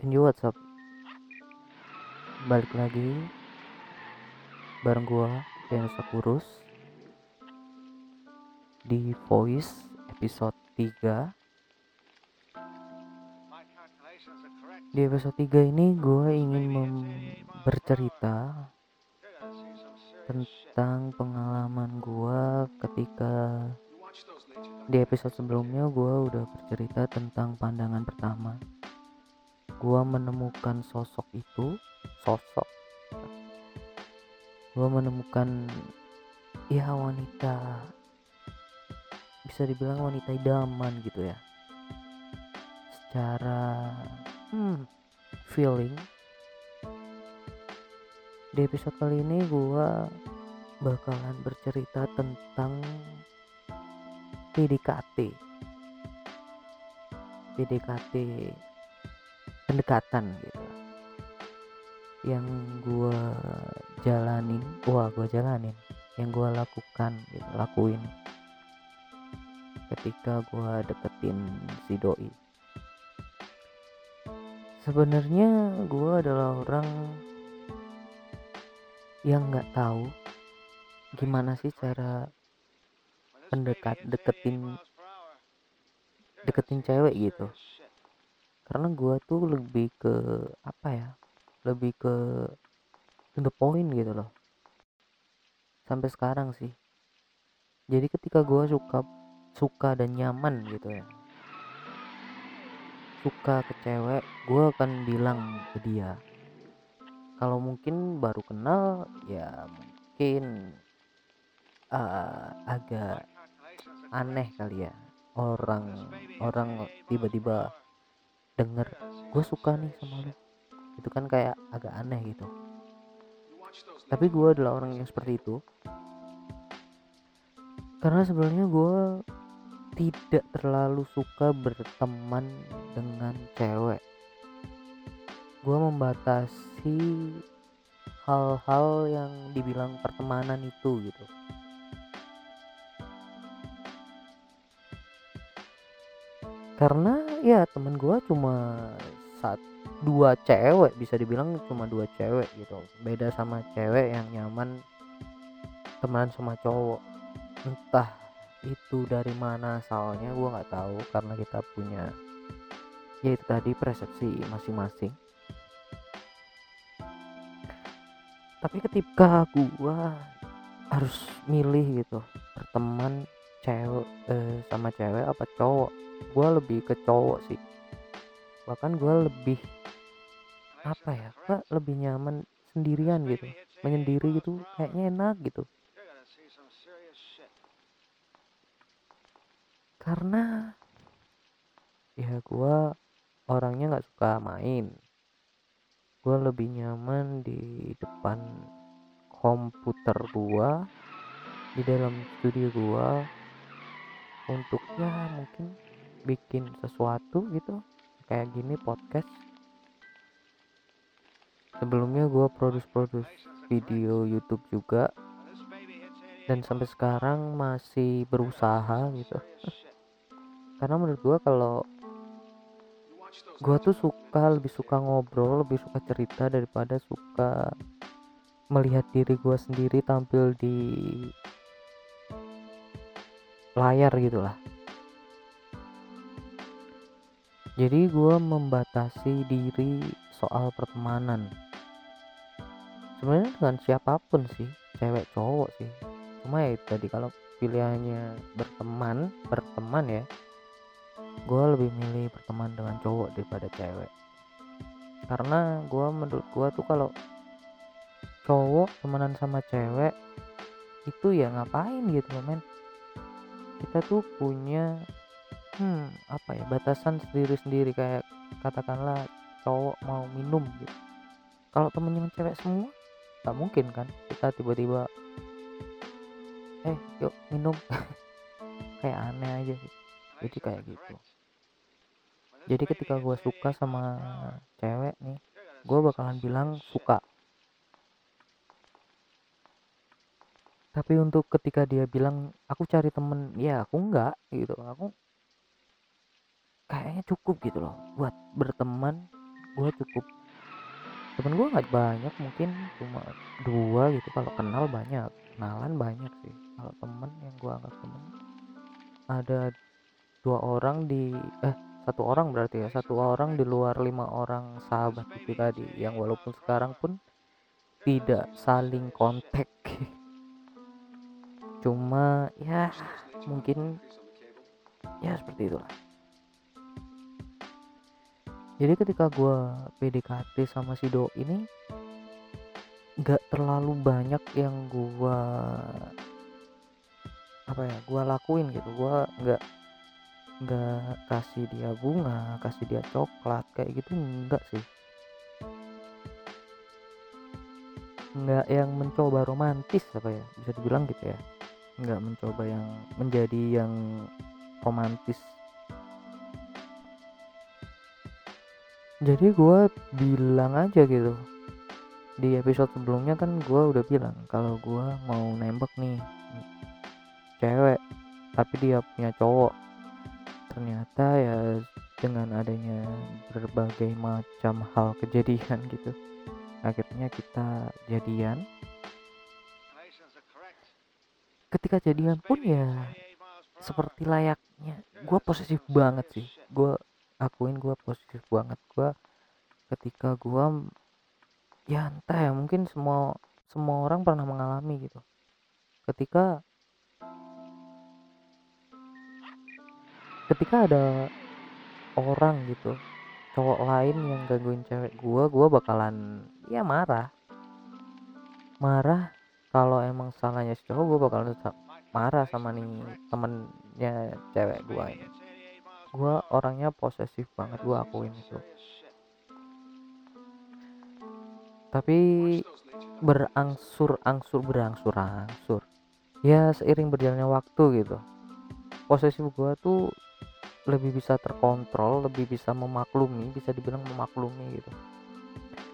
And you what's? Balik lagi bareng gua Dennis Sakurus di Voice episode 3 di episode 3 ini gue ingin bercerita tentang pengalaman gue ketika di episode sebelumnya gue udah bercerita tentang pandangan pertama gue menemukan sosok itu sosok gue menemukan ya wanita bisa dibilang wanita idaman gitu ya. Secara hmm, feeling. Di episode kali ini gue bakalan bercerita tentang PDKT PDKT pendekatan gitu. Yang gue jalanin wah gue jalanin yang gue lakukan gitu lakuin. Ketika gue deketin si doi. Sebenarnya gue adalah orang yang nggak tahu gimana sih cara pendekat deketin deketin cewek gitu karena gue tuh lebih ke apa ya lebih ke to the point gitu loh. Sampai sekarang sih. Jadi ketika gue suka suka dan nyaman gitu ya. Suka ke cewek gue akan bilang ke dia kalau mungkin baru kenal ya mungkin uh, agak aneh kali ya. Orang orang tiba-tiba denger gue suka nih sama lu. Itu kan kayak agak aneh gitu. Tapi gue adalah orang yang seperti itu. Karena sebenarnya gue tidak terlalu suka berteman dengan cewek. Gue membatasi hal-hal yang dibilang pertemanan itu gitu karena ya temen gue cuma saat dua cewek bisa dibilang cuma dua cewek gitu. Beda sama cewek yang nyaman teman sama cowok. Entah itu dari mana asalnya gue nggak tahu karena kita punya ya itu tadi persepsi masing-masing. Tapi ketika gue harus milih gitu berteman cewek eh, sama cewek apa cowok gue lebih ke cowok sih. Bahkan gue lebih apa ya gue lebih nyaman sendirian gitu. Menyendiri gitu kayaknya enak gitu. Karena ya gue orangnya nggak suka main. Gue lebih nyaman di depan komputer gue di dalam studio gue untuk ya mungkin bikin sesuatu gitu. Kayak gini podcast. Sebelumnya gue produce-produce video YouTube juga. Dan sampai sekarang masih berusaha gitu. Karena menurut gue kalau gue tuh suka lebih suka ngobrol lebih suka cerita daripada suka melihat diri gue sendiri tampil di layar gitulah jadi gue membatasi diri soal pertemanan. Sebenarnya dengan siapa pun sih cewek cowok sih. Cuma ya itu tadi kalau pilihannya berteman berteman ya gue lebih milih berteman dengan cowok daripada cewek. Karena gue menurut gue tuh kalau cowok temenan sama cewek itu ya ngapain gitu loh men. Kita tuh punya hmm apa ya batasan sendiri-sendiri kayak katakanlah cowok mau minum gitu. Kalau temennya cewek semua nggak mungkin kan kita tiba-tiba eh yuk minum. Kayak aneh aja gitu jadi kayak gitu. Jadi ketika gue suka sama cewek nih gue bakalan bilang suka. Tapi untuk ketika dia bilang aku cari temen ya aku enggak gitu. Aku kayaknya cukup gitu loh buat berteman. Gue cukup. Temen gue nggak banyak mungkin cuma dua gitu. Kalau kenal banyak kenalan banyak sih. Kalau temen yang gue anggap temen. Ada dua orang di eh satu orang berarti ya. Satu orang di luar lima orang sahabat itu tadi. Yang walaupun sekarang pun tidak saling kontak. Cuma ya mungkin ya seperti itulah jadi ketika gue PDKT sama si Do ini nggak terlalu banyak yang gue apa ya gue lakuin gitu. Gue nggak nggak kasih dia bunga kasih dia coklat kayak gitu enggak sih. Nggak yang mencoba romantis apa ya bisa dibilang gitu ya. Nggak mencoba yang menjadi yang romantis jadi gue bilang aja gitu. Di episode sebelumnya kan gue udah bilang kalau gue mau nembak nih cewek tapi dia punya cowok. Ternyata ya dengan adanya berbagai macam hal kejadian gitu akhirnya kita jadian. Ketika jadian pun ya seperti layaknya gue posesif banget sih. Gue akuin gue positif banget. Gue ketika gue ya entah ya mungkin semua semua orang pernah mengalami gitu. Ketika ketika ada orang gitu cowok lain yang gangguin cewek gue gue bakalan ya marah. Marah kalau emang salahnya si cowok gue bakalan marah sama nih temennya cewek gue ini gue orangnya posesif banget gue akuin itu. Tapi berangsur-angsur berangsur-angsur. Ya seiring berjalannya waktu gitu. Posesif gue tuh lebih bisa terkontrol lebih bisa memaklumi bisa dibilang memaklumi gitu.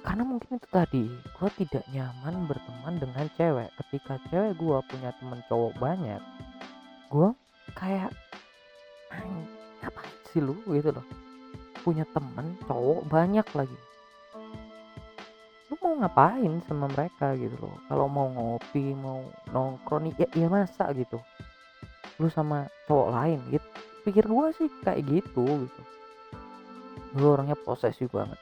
Karena mungkin itu tadi gue tidak nyaman berteman dengan cewek. Ketika cewek gue punya temen cowok banyak gue kayak sih lu gitu loh. Punya temen cowok banyak lagi. Lu mau ngapain sama mereka gitu loh? Kalau mau ngopi mau nongkrong ya ya masa gitu. Lu sama cowok lain gitu. Pikir gua sih kayak gitu gitu. Gue orangnya posesif banget.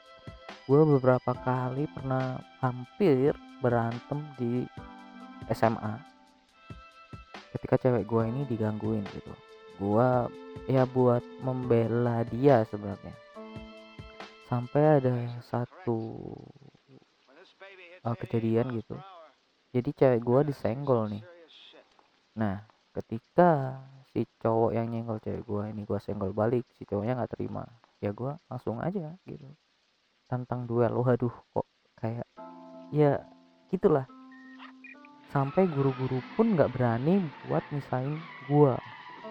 Gue beberapa kali pernah hampir berantem di SMA ketika cewek gue ini digangguin gitu gua ya buat membela dia sebenarnya. Sampai ada satu uh, kejadian gitu. Jadi cewek gua disenggol nih. Nah ketika si cowok yang nyenggol cewek gua ini gua senggol balik si cowoknya nggak terima ya gua langsung aja gitu. Tantang duel. Waduh kok kayak ya gitulah. Sampai guru-guru pun nggak berani buat misain gua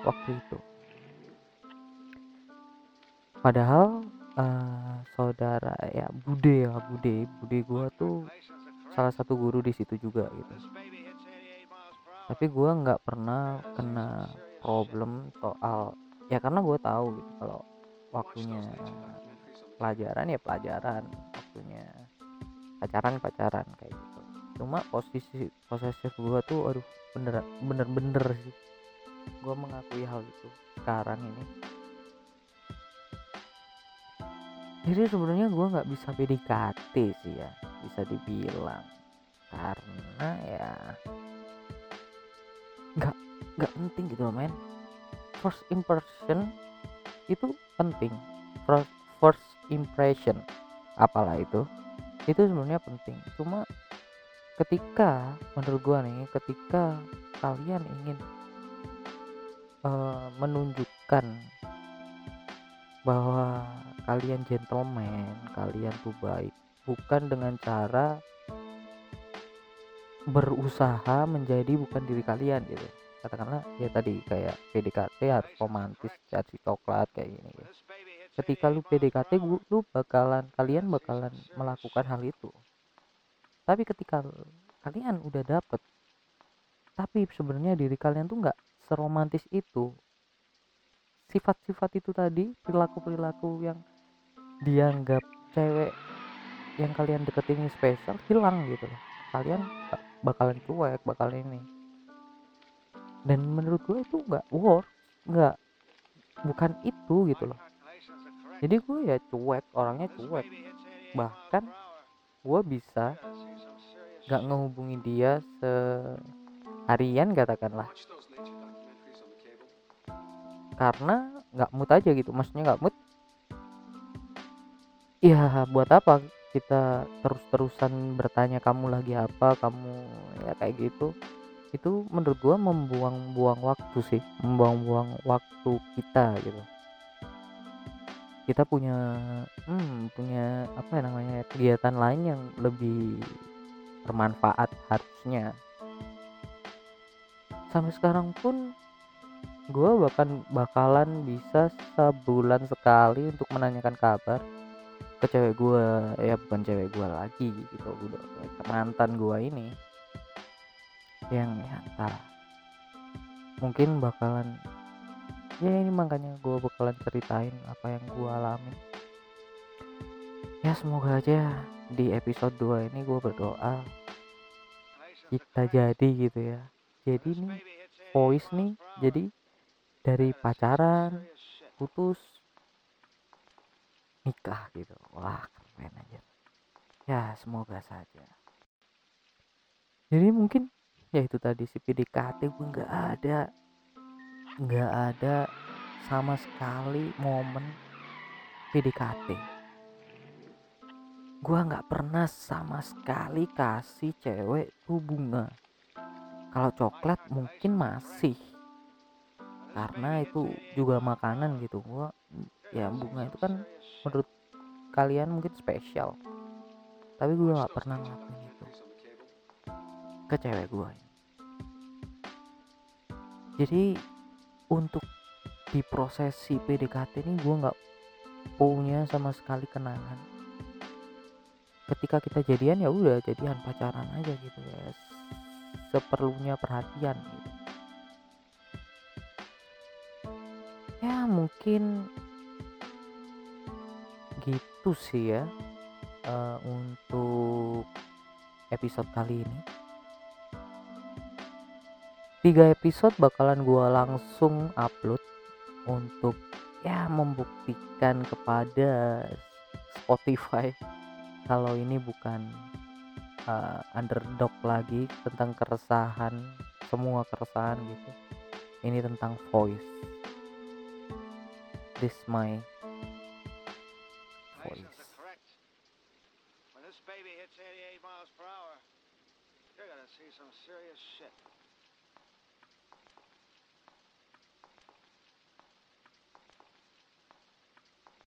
waktu itu. Padahal uh, saudara ya bude ya bude. Bude gue tuh salah satu guru di situ juga gitu. Tapi gue nggak pernah kena problem soal ya karena gue tahu gitu kalau waktunya pelajaran ya pelajaran. Waktunya pacaran pacaran kayak gitu. Cuma posisi posesif gue tuh aduh bener bener bener sih gue mengakui hal itu sekarang ini. Jadi sebenarnya gue nggak bisa PDKT sih ya bisa dibilang. Karena ya nggak nggak penting gitu men. First impression itu penting. First, first impression apalah itu itu sebenarnya penting. Cuma ketika menurut gue nih ketika kalian ingin uh, menunjukkan bahwa kalian gentleman, kalian tuh baik, bukan dengan cara berusaha menjadi bukan diri kalian gitu. Katakanlah ya tadi kayak PDKT harus romantis, kasih coklat kayak gini gitu. Ketika lu PDKT lu bakalan kalian bakalan melakukan hal itu. Tapi ketika kalian udah dapet tapi sebenarnya diri kalian tuh nggak seromantis itu sifat-sifat itu tadi perilaku-perilaku yang dianggap cewek yang kalian deketin ini spesial hilang gitu loh. Kalian bakalan cuek bakal ini. Dan menurut gue itu nggak worth nggak bukan itu gitu loh. Jadi gue ya cuek orangnya cuek. Bahkan gue bisa nggak ngehubungi dia seharian katakanlah karena nggak mood aja gitu maksudnya nggak mood. Ya buat apa kita terus-terusan bertanya kamu lagi apa? Kamu ya kayak gitu. Itu menurut gua membuang-buang waktu sih membuang-buang waktu kita gitu. Kita punya hmm, punya apa ya namanya kegiatan lain yang lebih bermanfaat harusnya. Sampai sekarang pun gue bahkan bakalan bisa sebulan sekali untuk menanyakan kabar ke cewek gue ya bukan cewek gue lagi gitu udah mantan gue ini. Yang ya mungkin bakalan ya ini makanya gue bakalan ceritain apa yang gue alami. Ya semoga aja di episode 2 ini gue berdoa kita jadi gitu ya. Jadi nih voice nih jadi dari pacaran putus nikah gitu. Wah keren aja. Ya semoga saja. Jadi mungkin ya itu tadi si PDKT gue nggak ada nggak ada sama sekali momen PDKT gue nggak pernah sama sekali kasih cewek tuh bunga. Kalau coklat mungkin masih karena itu juga makanan gitu. Gue ya bunga itu kan menurut kalian mungkin spesial. Tapi gue nggak pernah ngelakuin itu. Ke cewek gue jadi untuk di prosesi PDKT ini gue nggak punya sama sekali kenangan. Ketika kita jadian ya udah jadian pacaran aja gitu ya. Seperlunya perhatian gitu ya mungkin gitu sih ya uh, untuk episode kali ini. Tiga episode bakalan gua langsung upload untuk ya membuktikan kepada Spotify kalau ini bukan uh, underdog lagi tentang keresahan semua keresahan gitu. Ini tentang voice this my